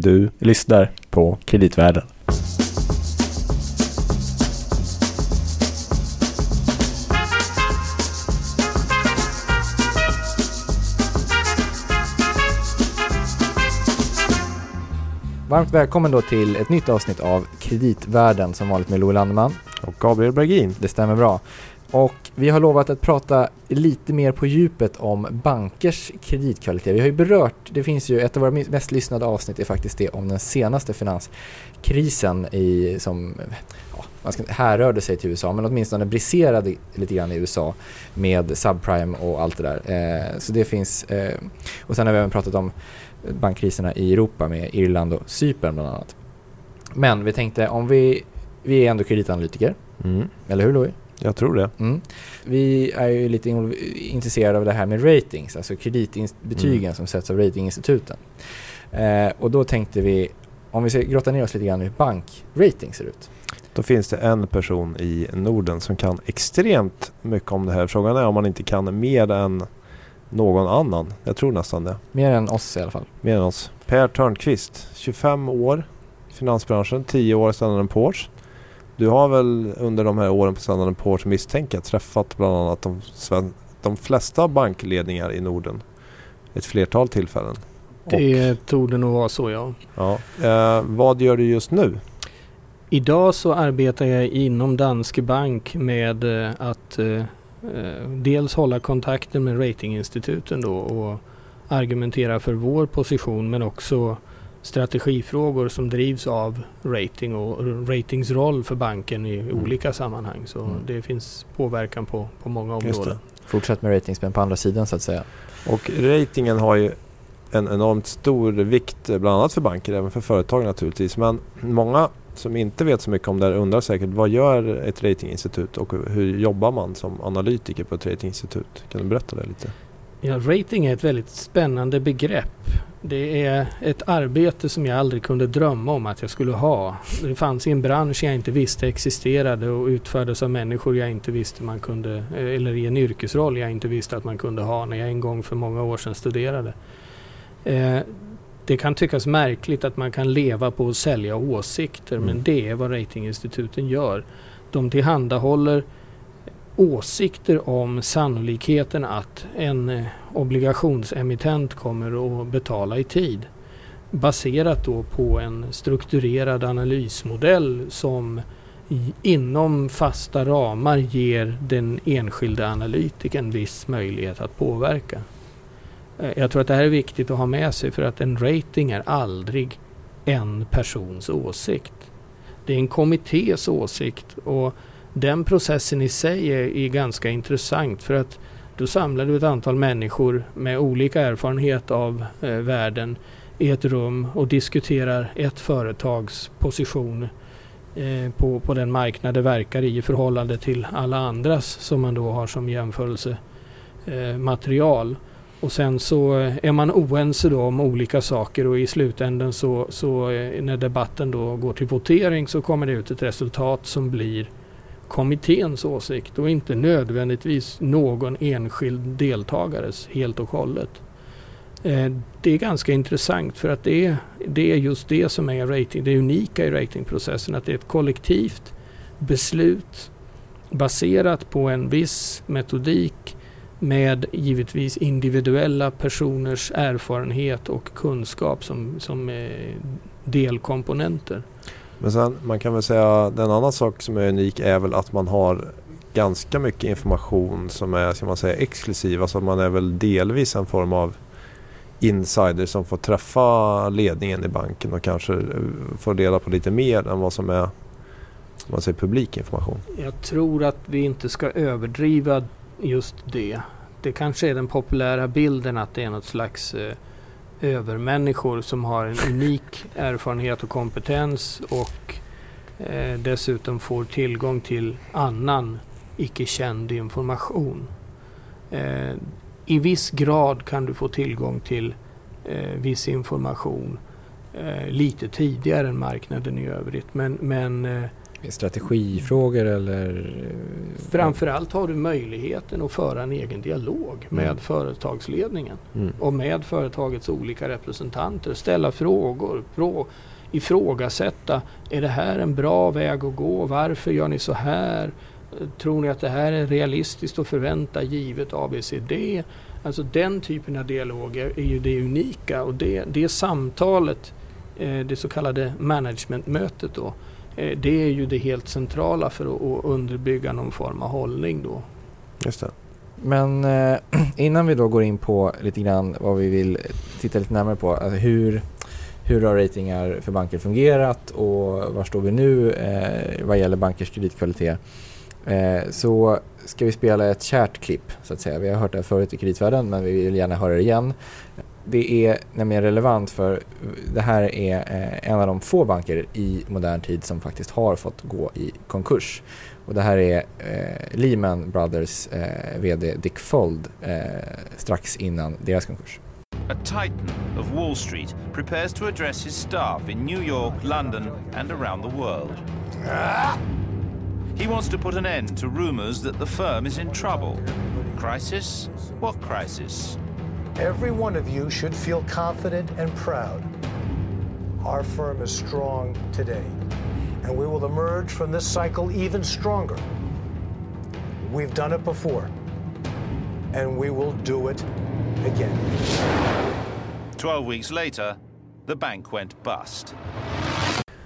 Du lyssnar på Kreditvärlden. Varmt välkommen då till ett nytt avsnitt av Kreditvärlden som vanligt med Louis Landeman. Och Gabriel Bergin. Det stämmer bra. Och vi har lovat att prata lite mer på djupet om bankers kreditkvalitet. Vi har ju berört, det finns ju ett av våra mest lyssnade avsnitt är faktiskt det om den senaste finanskrisen i, som ja, man ska, härrörde sig till USA men åtminstone briserade lite grann i USA med subprime och allt det där. Eh, så det finns, eh, och sen har vi även pratat om bankkriserna i Europa med Irland och Cypern bland annat. Men vi tänkte om vi, vi är ändå kreditanalytiker, Mm. eller hur Louis? Jag tror det. Mm. Vi är ju lite in- intresserade av det här med ratings, alltså kreditbetygen Mm. som sätts av ratinginstituten. Eh, och då tänkte vi, om vi ska grotta ner oss lite grann i hur bankrating ser ut. Då finns det en person i Norden som kan extremt mycket om det här. Frågan är om man inte kan mer än någon annan. Jag tror nästan det. Mer än oss i alla fall. Mer än oss. Per Törnqvist, 25 år finansbranschen, 10 år i Standard Poor's. Du har väl under de här åren på Standard Poor's misstänker jag träffat bland annat de, de flesta bankledningar i Norden. Ett flertal tillfällen. Och, Det tog det nog vara så ja. ja. eh, vad gör du just nu? Idag så arbetar jag inom Danske Bank med eh, att eh, eh, dels hålla kontakten med ratinginstituten då och argumentera för vår position men också strategifrågor som drivs av rating och ratings roll för banken i Mm. olika sammanhang. Så Mm. det finns påverkan på, på många områden. Fortsätt med ratings men på andra sidan så att säga. Och ratingen har ju en enormt stor vikt eh, bland annat för banker, även för företag naturligtvis. Men många som inte vet så mycket om det här undrar säkert vad gör ett ratinginstitut och hur jobbar man som analytiker på ett ratinginstitut? Kan du berätta det lite? Ja, rating är ett väldigt spännande begrepp. Det är ett arbete som jag aldrig kunde drömma om att jag skulle ha. Det fanns i en bransch jag inte visste existerade och utfördes av människor jag inte visste man kunde, eller i en yrkesroll jag inte visste att man kunde ha när jag en gång för många år sedan studerade. Eh, det kan tyckas märkligt att man kan leva på att sälja åsikter Mm. men det är vad ratinginstituten gör. De tillhandahåller åsikter om sannolikheten att en eh, obligationsemittent kommer att betala i tid. Baserat då på en strukturerad analysmodell som inom fasta ramar ger den enskilde analytikern viss möjlighet att påverka. Eh, jag tror att det här är viktigt att ha med sig för att en rating är aldrig en persons åsikt. Det är en kommittés åsikt och den processen i sig är, är ganska intressant för att då samlar du ett antal människor med olika erfarenhet av eh, världen i ett rum och diskuterar ett företags position eh, på, på den marknad det verkar i i förhållande till alla andras som man då har som jämförelsematerial. Eh, och sen så eh, är man oense då om olika saker och i slutändan så, så eh, när debatten då går till votering så kommer det ut ett resultat som blir kommitténs åsikt och inte nödvändigtvis någon enskild deltagares helt och hållet. Eh, det är ganska intressant för att det är, det är just det som är rating, det unika i ratingprocessen, att det är ett kollektivt beslut baserat på en viss metodik med givetvis individuella personers erfarenhet och kunskap som, som eh, delkomponenter. Men sen man kan väl säga den annan sak som är unik är väl att man har ganska mycket information som är ska man säga exklusiv. Alltså man är väl delvis en form av insider som får träffa ledningen i banken och kanske eh, får reda på lite mer än vad som är man säger publik information. Jag tror att vi inte ska överdriva just det. Det kanske är den populära bilden att det är något slags eh, övermänniskor som har en unik erfarenhet och kompetens och eh, dessutom får tillgång till annan icke känd information. Eh, I viss grad kan du få tillgång till eh, viss information eh, lite tidigare än marknaden i övrigt. Men, men eh, Strategifrågor eller? Framförallt har du möjligheten att föra en egen dialog med Mm. företagsledningen Mm. och med företagets olika representanter. Ställa frågor, ifrågasätta. Är det här en bra väg att gå? Varför gör ni så här? Tror ni att det här är realistiskt att förvänta givet ABCD? Alltså den typen av dialog är, är ju det unika och det, det samtalet, eh, det så kallade managementmötet då, det är ju det helt centrala för att, underbygga någon form av hållning då. Just det. Men eh, innan vi då går in på lite grann vad vi vill titta lite närmare på, alltså hur, hur har ratingar för banker fungerat och var står vi nu eh, vad gäller bankers kreditkvalitet? Eh, så ska vi spela ett kärt klipp så att säga. Vi har hört det här förut i kreditvärlden men vi vill gärna höra det igen. Det är nämligen relevant för det här är eh, en av de få banker i modern tid som faktiskt har fått gå i konkurs. Och det här är eh, Lehman Brothers eh, VD Dick Fold eh, strax innan deras konkurs. A titan of Wall Street prepares to address his staff in New York, London, and around the world. He wants to put an end to rumors that the firm is in trouble. Crisis? What crisis? Every one of you should feel confident and proud. Our firm is strong today, and we will emerge from this cycle even stronger. We've done it before, and we will do it again. Twelve weeks later, the bank went bust.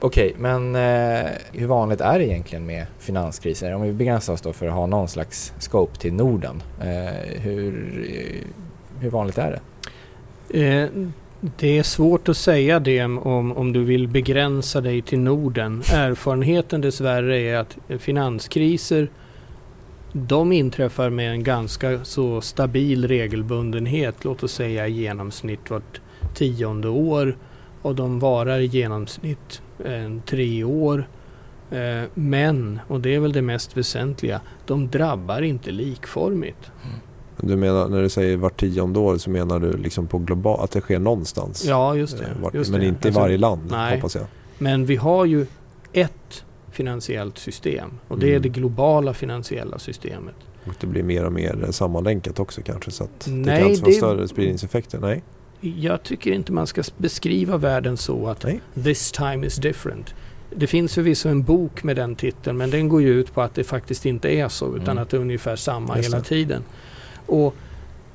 Okej, men eh, hur vanligt är det egentligen med finanskriser? Om vi begränsar oss då för att ha någon slags scope till Norden. Eh, hur, eh, hur vanligt är det? Eh, det är svårt att säga det om, om du vill begränsa dig till Norden. Erfarenheten dessvärre är att finanskriser de inträffar med en ganska så stabil regelbundenhet, låt oss säga i genomsnitt vart tionde år och de varar i genomsnitt eh, tre år. Eh, men, och det är väl det mest väsentliga, de drabbar inte likformigt. Du menar när du säger vart tionde år så menar du liksom på global, att det sker någonstans? Ja, just det. Eh, vart- just men det. inte i Alltså, varje land nej. hoppas jag. Men vi har ju ett finansiellt system och det är Mm. det globala finansiella systemet. Och det blir mer och mer sammanlänkat också kanske så att det Nej, kan inte vara det- större spridningseffekter. Nej. Jag tycker inte man ska beskriva världen så att Nej. this time is different. Det finns förvisso en bok med den titeln men den går ju ut på att det faktiskt inte är så utan Mm. att det är ungefär samma Just hela det. tiden. Och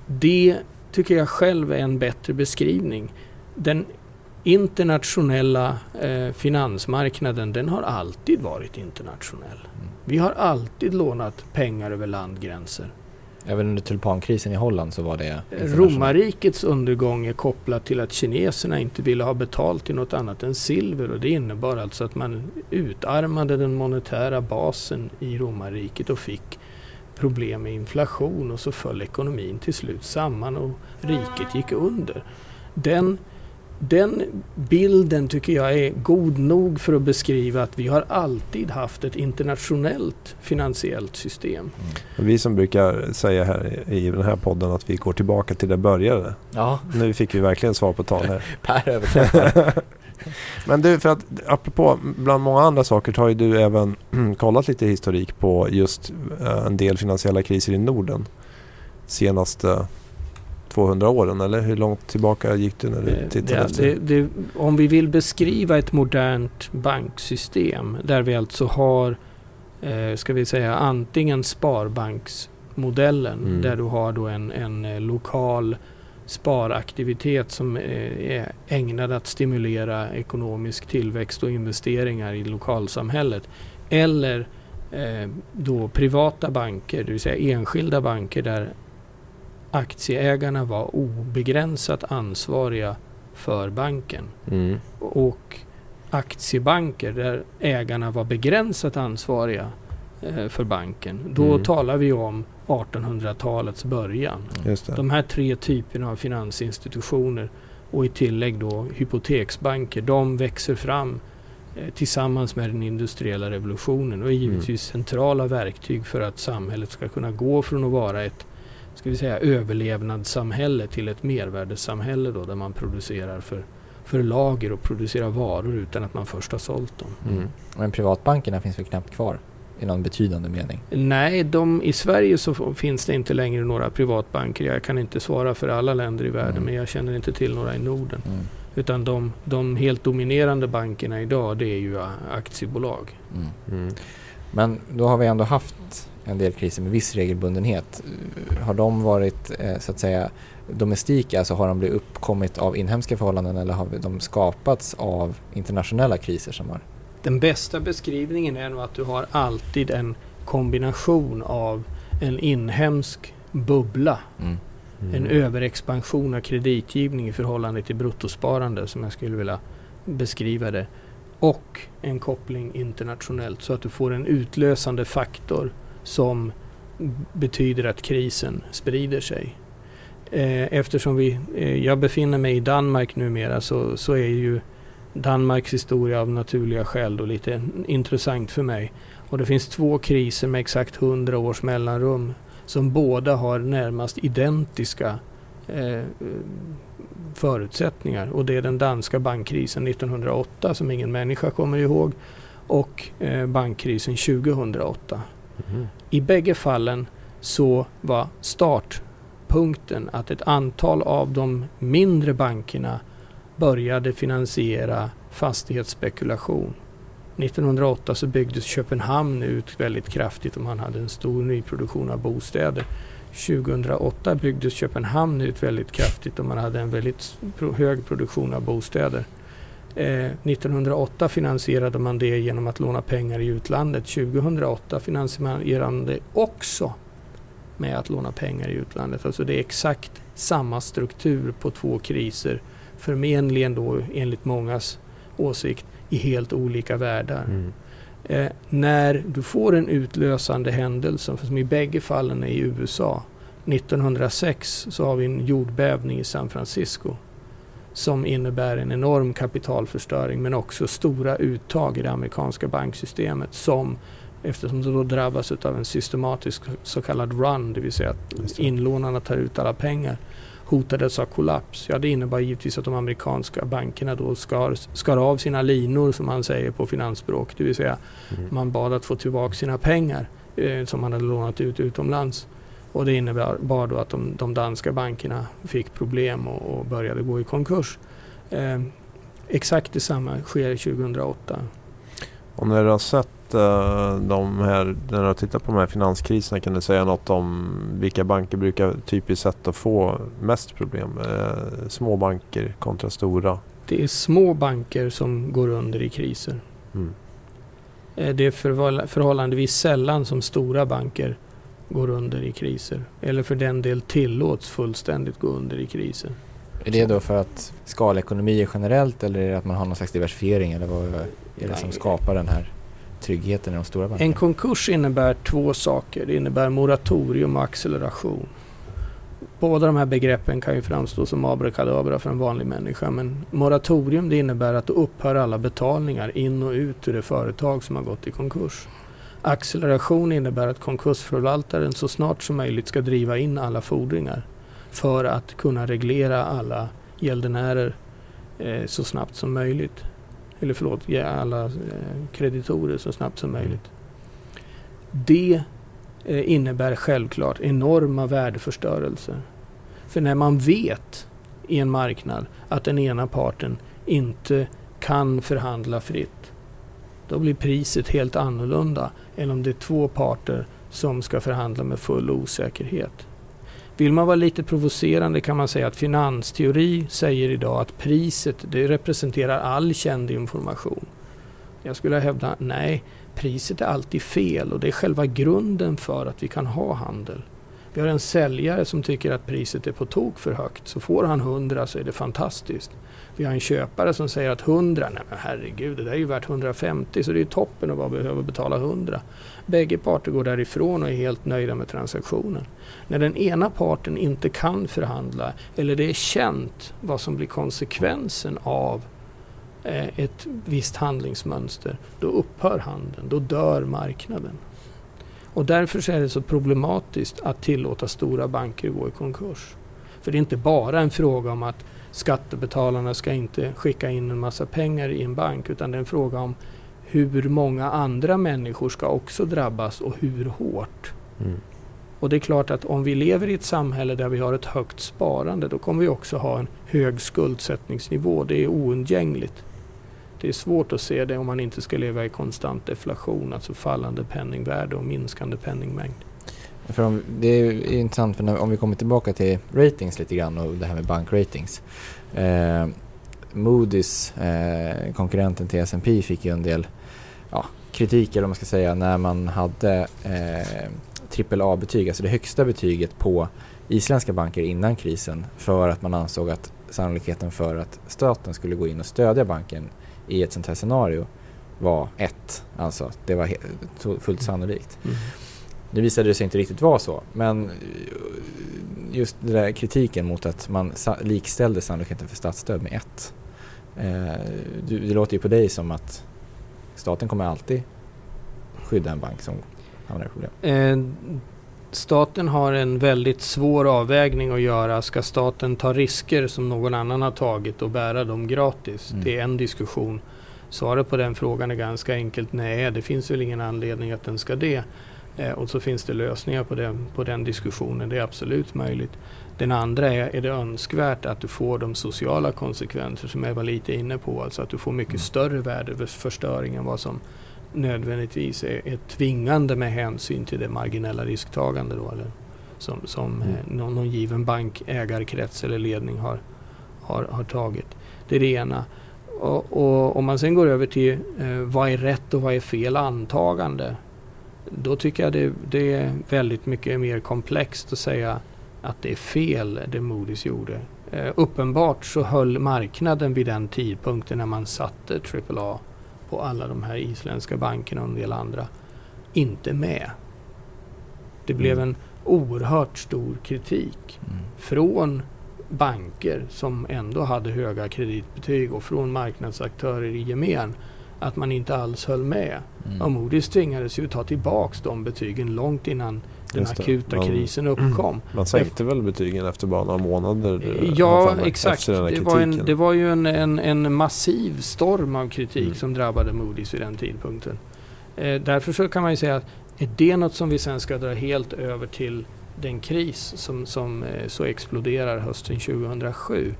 det tycker jag själv är en bättre beskrivning. Den internationella eh, finansmarknaden den har alltid varit internationell. Vi har alltid lånat pengar över landgränser. Även under tulpankrisen i Holland så var det. Romarrikets undergång är kopplat till att kineserna inte ville ha betalt till något annat än silver och det innebar alltså att man utarmade den monetära basen i romarriket och fick problem med inflation och så föll ekonomin till slut samman och riket gick under. Den, den bilden tycker jag är god nog för att beskriva att vi har alltid haft ett internationellt finansiellt system. Vi som brukar säga här i den här podden att vi går tillbaka till det började. Ja, Nu fick vi verkligen svar på tal här. Per överträffar. Men du, för att apropå bland många andra saker så har ju du även kollat lite historik på just eh, en del finansiella kriser i Norden. Senaste 200 åren eller hur långt tillbaka gick du när du Eh, tittade det, efter? det, det, om vi vill beskriva ett modernt banksystem där vi alltså har, eh, ska vi säga, antingen sparbanksmodellen Mm. där du har då en, en eh, lokal sparaktivitet som eh, är ägnad att stimulera ekonomisk tillväxt och investeringar i lokalsamhället. Eller eh, då privata banker, det vill säga enskilda banker där aktieägarna var obegränsat ansvariga för banken. Mm. Och aktiebanker där ägarna var begränsat ansvariga eh, för banken. Då Mm. talar vi om 1800-talets början. De här tre typerna av finansinstitutioner och i tillägg då hypoteksbanker, de växer fram eh, tillsammans med den industriella revolutionen och är givetvis centrala verktyg för att samhället ska kunna gå från att vara ett ska vi säga, överlevnadssamhälle till ett mervärdessamhälle då, där man producerar för för lager och producera varor utan att man först har sålt dem. Mm. Men privatbankerna finns väl knappt kvar i någon betydande mening? Nej, de, i Sverige så finns det inte längre några privatbanker. Jag kan inte svara för alla länder i världen Mm. men jag känner inte till några i Norden. Mm. Utan de, de helt dominerande bankerna idag det är ju aktiebolag. Mm. Mm. Men då har vi ändå haft en del kriser med viss regelbundenhet. Har de varit eh, så att säga domestika, alltså har de blivit uppkommit av inhemska förhållanden eller har de skapats av internationella kriser som har... Den bästa beskrivningen är nog att du har alltid en kombination av en inhemsk bubbla, Mm. en överexpansion av kreditgivning i förhållande till bruttosparande som jag skulle vilja beskriva det och en koppling internationellt så att du får en utlösande faktor som betyder att krisen sprider sig. Eh, eftersom vi, eh, jag befinner mig i Danmark numera så, så är ju Danmarks historia av naturliga skäl då lite intressant för mig. Och det finns två kriser med exakt 100 års mellanrum som båda har närmast identiska eh, förutsättningar. Och det är den danska bankkrisen 1908 som ingen människa kommer ihåg och eh, bankkrisen 2008. Mhm. I bägge fallen så var startpunkten att ett antal av de mindre bankerna började finansiera fastighetsspekulation. 1908 så byggdes Köpenhamn ut väldigt kraftigt och man hade en stor nyproduktion av bostäder. 2008 byggdes Köpenhamn ut väldigt kraftigt och man hade en väldigt hög produktion av bostäder. Eh, 1908 finansierade man det genom att låna pengar i utlandet. 2008 finansierade man det också med att låna pengar i utlandet. Alltså det är exakt samma struktur på två kriser. Förmenligen då enligt mångas åsikt i helt olika världar. Mm. Eh, när du får en utlösande händelse, som i bägge fallen är i USA. 1906 så har vi en jordbävning i San Francisco som innebär en enorm kapitalförstöring men också stora uttag i det amerikanska banksystemet som eftersom det då drabbas av en systematisk så kallad run, det vill säga att inlånarna tar ut alla pengar, hotades av kollaps. Ja, det innebar givetvis att de amerikanska bankerna då skar, skar av sina linor som man säger på finansspråk, det vill säga Mm. man bad att få tillbaka sina pengar eh, som man hade lånat ut utomlands. Och det innebar då att de, de danska bankerna fick problem och, och började gå i konkurs. Eh, exakt detsamma sker 2008. Och när du har sett de här, när du har tittat på de här finanskriserna kan du säga något om vilka banker brukar typiskt sett att få mest problem? Eh, små banker kontra stora. Det är små banker som går under i kriser. Mm. Eh, Det är förhåll- förhållandevis sällan som stora banker går under i kriser. Eller för den del tillåts fullständigt gå under i kriser. Är det då för att skalekonomier generellt eller är det att man har någon slags diversifiering eller vad är det som skapar den här tryggheten i de stora bankerna? En konkurs innebär två saker. Det innebär moratorium och acceleration. Båda de här begreppen kan ju framstå som abrakadabra för en vanlig människa. Men moratorium det innebär att då upphör alla betalningar in och ut ur det företag som har gått i konkurs. Acceleration innebär att konkursförvaltaren så snart som möjligt ska driva in alla fordringar för att kunna reglera alla gäldenärer eh, så snabbt som möjligt. Eller förlåt, ge alla eh, kreditorer så snabbt som möjligt. Det eh, innebär självklart enorma värdeförstörelser. För när man vet i en marknad att den ena parten inte kan förhandla fritt, då blir priset helt annorlunda än om det är två parter som ska förhandla med full osäkerhet. Vill man vara lite provocerande kan man säga att finansteori säger idag att priset det representerar all känd information. Jag skulle hävda nej, priset är alltid fel och det är själva grunden för att vi kan ha handel. Vi har en säljare som tycker att priset är på tok för högt. Så får han 100 så är det fantastiskt. Vi har en köpare som säger att 100, nej men herregud det där är ju värt 150 så det är ju toppen att bara behöva betala 100. Bägge parter går därifrån och är helt nöjda med transaktionen. När den ena parten inte kan förhandla eller det är känt vad som blir konsekvensen av eh, ett visst handlingsmönster, då upphör handeln, då dör marknaden. Och därför så är det så problematiskt att tillåta stora banker gå i konkurs. För det är inte bara en fråga om att skattebetalarna ska inte skicka in en massa pengar i en bank utan det är en fråga om hur många andra människor ska också drabbas och hur hårt. Mm. Och det är klart att om vi lever i ett samhälle där vi har ett högt sparande då kommer vi också ha en hög skuldsättningsnivå. Det är oundgängligt. Det är svårt att se det om man inte ska leva i konstant deflation, alltså fallande penningvärde och minskande penningmängd. För om, det är intressant för när, om vi kommer tillbaka till ratings lite grann och det här med bankratings. Eh, Moody's, eh, konkurrenten till S&P fick ju en del ja, kritik eller man ska säga när man hade eh, AAA-betyg, alltså det högsta betyget på isländska banker innan krisen för att man ansåg att sannolikheten för att staten skulle gå in och stödja banken i ett sånt här scenario var ett. Alltså det var fullt sannolikt. Mm. Nu visade det sig inte riktigt vara så, men just den där kritiken mot att man likställde sannolikheten för statsstöd med ett. Eh, det låter ju på dig som att staten kommer alltid skydda en bank som hamnar i problem. Staten har en väldigt svår avvägning att göra. Ska staten ta risker som någon annan har tagit och bära dem gratis? Mm. Det är en diskussion. Svaret på den frågan är ganska enkelt nej, det finns väl ingen anledning att den ska det. Eh, och så finns det lösningar på den, på den diskussionen, det är absolut möjligt. Den andra är, är det önskvärt att du får de sociala konsekvenser som jag var lite inne på, alltså att du får mycket mm. större värdeförstöring än vad som nödvändigtvis är, är tvingande med hänsyn till det marginella risktagande då, eller som, som mm. eh, någon, någon given bankägarkrets eller ledning har, har, har tagit. Det är det ena. Och, och om man sen går över till eh, vad är rätt och vad är fel antagande då tycker jag det, det, är väldigt mycket mer komplext att säga att det är fel det Moody's gjorde. Eh, uppenbart så höll marknaden vid den tidpunkten när man satte AAA på alla de här isländska bankerna och en del andra inte med. Det blev mm. en oerhört stor kritik mm. från banker som ändå hade höga kreditbetyg och från marknadsaktörer i gemen att man inte alls höll med. Mm. Moody's tvingades ju ta tillbaks de betygen långt innan den akuta man, krisen uppkom. Man sänkte väl betygen efter bara några månader? Eh, ja, exakt. Det var, en, det var ju en, en, en massiv storm av kritik mm. som drabbade Moody's vid den tidpunkten. Eh, därför så kan man ju säga att är det något som vi sen ska dra helt över till den kris som, som eh, så exploderar hösten 2007?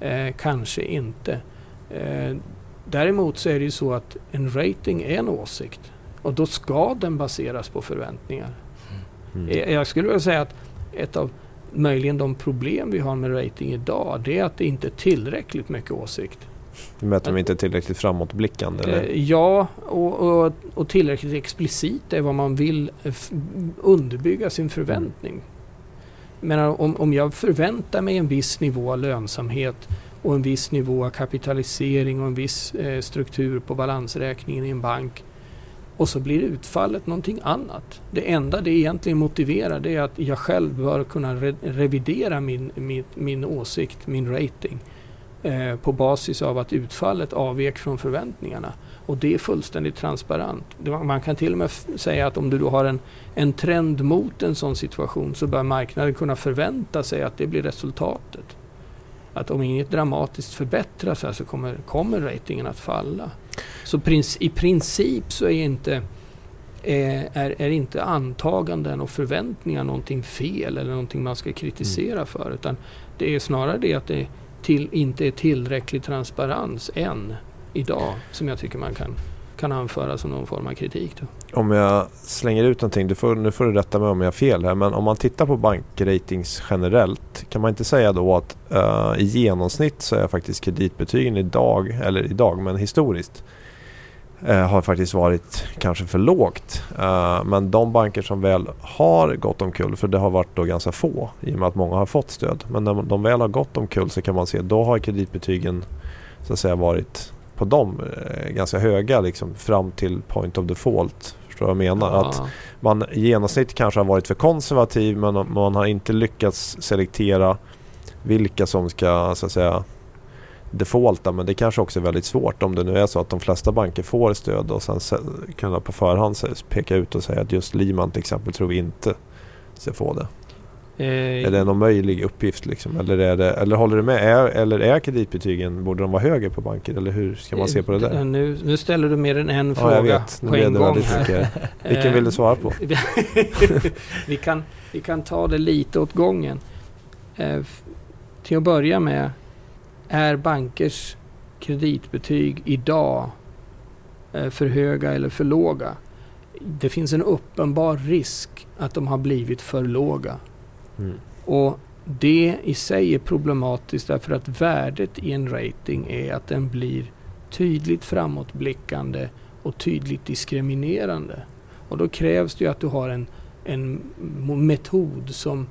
Eh, kanske inte. Eh, Däremot så är det ju så att en rating är en åsikt och då ska den baseras på förväntningar. Mm. Eh, jag skulle vilja säga att ett av möjligen de problem vi har med rating idag det är att det inte är tillräckligt mycket åsikt. Du menar att de inte är tillräckligt framåtblickande? Eller? Eh, ja, och, och, och tillräckligt explicit är vad man vill underbygga sin förväntning. Men om, om jag förväntar mig en viss nivå av lönsamhet och en viss nivå av kapitalisering och en viss eh, struktur på balansräkningen i en bank. Och så blir utfallet någonting annat. Det enda det egentligen motiverar det är att jag själv bör kunna re revidera min, min, min åsikt, min rating eh, på basis av att utfallet avvek från förväntningarna. Och det är fullständigt transparent. Man kan till och med säga att om du då har en, en trend mot en sån situation så bör marknaden kunna förvänta sig att det blir resultatet att om inget dramatiskt förbättras här så kommer, kommer ratingen att falla. Så prins, i princip så är inte, eh, är, är inte antaganden och förväntningar någonting fel eller någonting man ska kritisera mm. för. Utan det är snarare det att det till, inte är tillräcklig transparens än idag som jag tycker man kan kan anföra som någon form av kritik. Då. Om jag slänger ut någonting, du får, nu får du rätta mig om jag har fel här, men om man tittar på bankratings generellt, kan man inte säga då att uh, i genomsnitt så är faktiskt kreditbetygen idag, eller idag, men historiskt, uh, har faktiskt varit kanske för lågt. Uh, men de banker som väl har gått omkull, för det har varit då ganska få i och med att många har fått stöd, men när de väl har gått omkull så kan man se då har kreditbetygen så att säga varit på dem eh, ganska höga liksom, fram till point of default. Förstår du vad jag menar? Ja. Att man i genomsnitt kanske har varit för konservativ men man har inte lyckats selektera vilka som ska så att säga defaulta men det kanske också är väldigt svårt om det nu är så att de flesta banker får stöd och sen kunna på förhand peka ut och säga att just Liman till exempel tror vi inte ska få det. Eh, Är det någon möjlig uppgift liksom? Eller, är det, eller håller du med? Är, eller är kreditbetygen, borde de vara högre på banker? Eller hur ska man se på det där? Eh, Nu, nu ställer du mer än en Ja, fråga jag vet. Nu på en gång mycket. Vilken Eh, vill du svara på? vi, kan, vi kan ta det lite åt gången. Eh, till att börja med, är bankers kreditbetyg idag eh, för höga eller för låga? Det finns en uppenbar risk att de har blivit för låga. Mm. Och det i sig är problematiskt därför att värdet i en rating är att den blir tydligt framåtblickande och tydligt diskriminerande. Och då krävs det ju att du har en, en metod som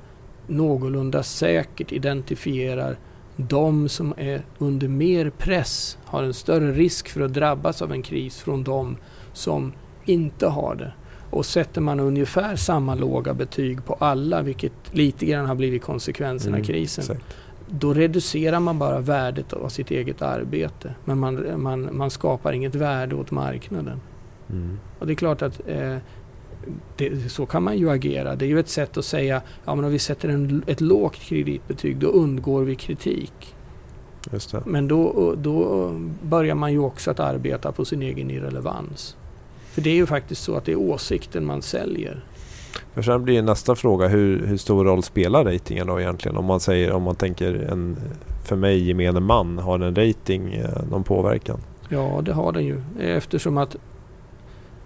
någorlunda säkert identifierar de som är under mer press, har en större risk för att drabbas av en kris från de som inte har det. Och sätter man ungefär samma låga betyg på alla, vilket lite grann har blivit konsekvensen av Mm, krisen, Exakt. då reducerar man bara värdet av sitt eget arbete. Men man, man, man skapar inget värde åt marknaden. Mm. Och det är klart att eh, det, så kan man ju agera. Det är ju ett sätt att säga, ja men om vi sätter en, ett lågt kreditbetyg då undgår vi kritik. Men då, då börjar man ju också att arbeta på sin egen irrelevans. För det är ju faktiskt så att det är åsikten man säljer. För sen blir nästa fråga hur, hur stor roll spelar ratingen då egentligen? Om man säger, om man tänker en, för mig gemene man, har en rating eh, någon påverkan? Ja, det har den ju. Eftersom att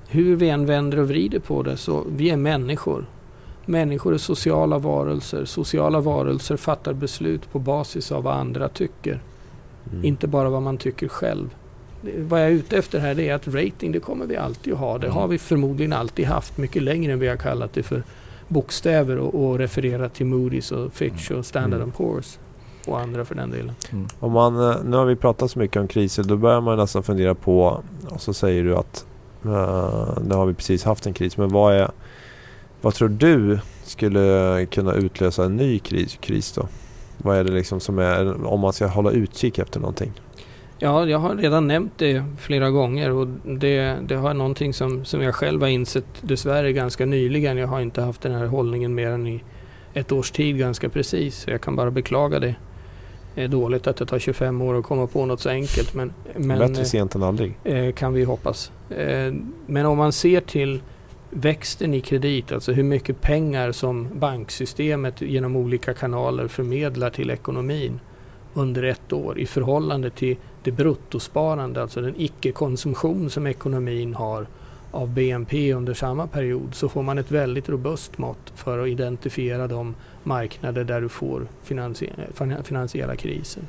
hur vi än vänder och vrider på det så vi är människor. Människor är sociala varelser. Sociala varelser fattar beslut på basis av vad andra tycker. Mm. Inte bara vad man tycker själv. Vad jag är ute efter här det är att rating det kommer vi alltid att ha. Det har vi förmodligen alltid haft mycket längre än vi har kallat det för bokstäver och, och refererat till Moody's och Fitch och Standard Mm. Poor's. Och andra för den delen. Mm. Om man, eh, nu har vi pratat så mycket om kriser, då börjar man nästan fundera på, och så säger du att uh, nu har vi precis haft en kris, men vad är vad tror du skulle kunna utlösa en ny kris, kris då? Vad är det liksom som är, om man ska hålla utkik efter någonting? Ja, jag har redan nämnt det flera gånger och det, det har någonting som, som jag själv har insett dessvärre ganska nyligen. Jag har inte haft den här hållningen mer än i ett års tid ganska precis. Så jag kan bara beklaga det. Det är dåligt att det tar 25 år att komma på något så enkelt men, men Bättre sent än aldrig. eh, kan vi hoppas. Eh, men om man ser till växten i kredit, alltså hur mycket pengar som banksystemet genom olika kanaler förmedlar till ekonomin under ett år i förhållande till det bruttosparande, alltså den icke-konsumtion som ekonomin har av BNP under samma period så får man ett väldigt robust mått för att identifiera de marknader där du får finansie- finansiella kriser.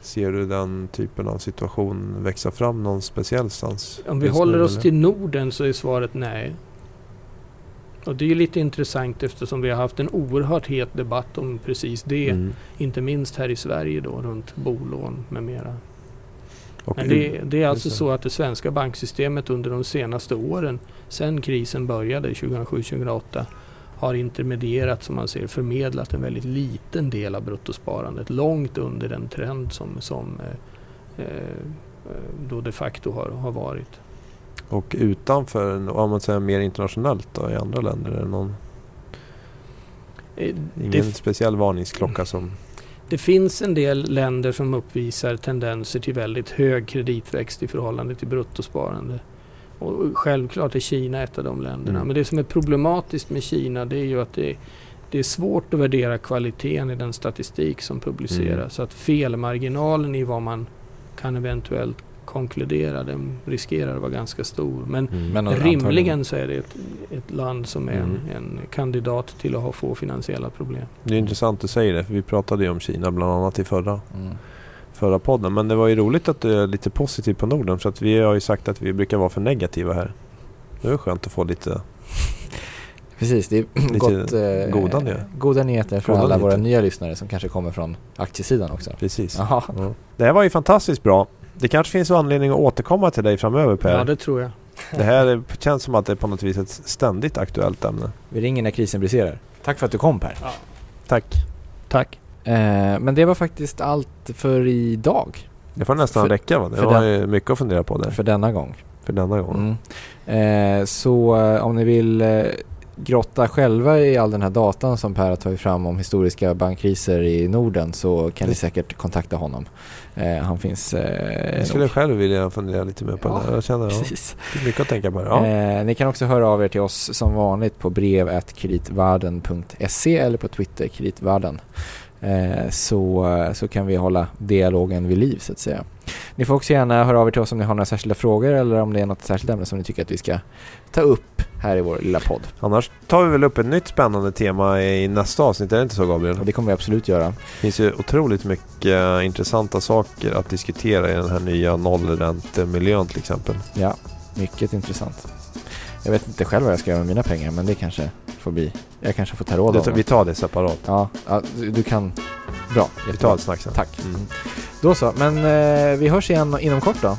Ser du den typen av situation växa fram någon speciell stans? Om vi håller nu, oss eller? till Norden så är svaret nej. Och det är lite intressant eftersom vi har haft en oerhört het debatt om precis det. Mm. Inte minst här i Sverige då runt bolån med mera. Men det, det är alltså så att det svenska banksystemet under de senaste åren, sedan krisen började 2007-2008, har intermedierat, som man ser, förmedlat en väldigt liten del av bruttosparandet. Långt under den trend som, som eh, eh, då de facto har, har varit. Och utanför, om man säger mer internationellt då, i andra länder? Är det någon, Eh, ingen Det, speciell varningsklocka som... det finns en del länder som uppvisar tendenser till väldigt hög kreditväxt i förhållande till bruttosparande. Och självklart är Kina ett av de länderna. Mm. Men det som är problematiskt med Kina det är ju att det, det är svårt att värdera kvaliteten i den statistik som publiceras. Mm. Så att felmarginalen i vad man kan eventuellt konkludera den riskerar att vara ganska stor. Men Men rimligen så är det ett, ett land som är Mm. en, en kandidat till att ha få finansiella problem. Det är intressant att du säger det, för vi pratade ju om Kina bland annat i förra, Mm. förra podden. Men det var ju roligt att du är lite positiv på Norden, för att vi har ju sagt att vi brukar vara för negativa här. Det är skönt att få lite... Precis, det är Lite gott, eh, goda nyheter. goda nyheter för Goda alla våra nyheter. nya lyssnare som kanske kommer från aktiesidan också. Precis. Ja. Det här var ju fantastiskt bra. Det kanske finns anledning att återkomma till dig framöver Per. Ja, det tror jag. Det här är- känns som att det är på något vis ett ständigt aktuellt ämne. vi ringer när krisen briserar. Tack för att du kom Per. Tack. Tack. Eh, men det var faktiskt allt för idag. Det får nästan För- räcka va? Det var den- ju mycket att fundera på där. För denna gång. För denna gång. Mm. Eh, så eh, om ni vill eh, grotta själva i all den här datan som Per har tagit fram om historiska bankkriser i Norden så kan ni säkert kontakta honom. Eh, han finns... Eh, Jag skulle nog- själv vilja fundera lite mer på Ja, det. Jag känner ja, Precis. det är mycket att tänka på. Ja. Eh, ni kan också höra av er till oss som vanligt på brev.kreditvarden.se eller på Twitter kreditvarden. Eh, så, så kan vi hålla dialogen vid liv så att säga. Ni får också gärna höra av er till oss om ni har några särskilda frågor eller om det är något särskilt ämne som ni tycker att vi ska ta upp här i vår lilla podd. Annars tar vi väl upp ett nytt spännande tema i nästa avsnitt. Är det inte så Gabriel? Det kommer vi absolut göra. Det finns ju otroligt mycket eh, intressanta saker att diskutera i den här nya nollräntemiljön till exempel. Ja, mycket intressant. Jag vet inte själv vad jag ska göra med mina pengar men det kanske får bli... Jag kanske får ta råd Det, av dem. vi tar det separat. Ja, ja, du kan... Bra. Vi tar ett snack sen. Tack. Mm. Då så, men eh, vi hörs igen inom kort då.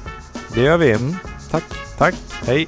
Det gör vi. Mm, tack. Tack. Hej.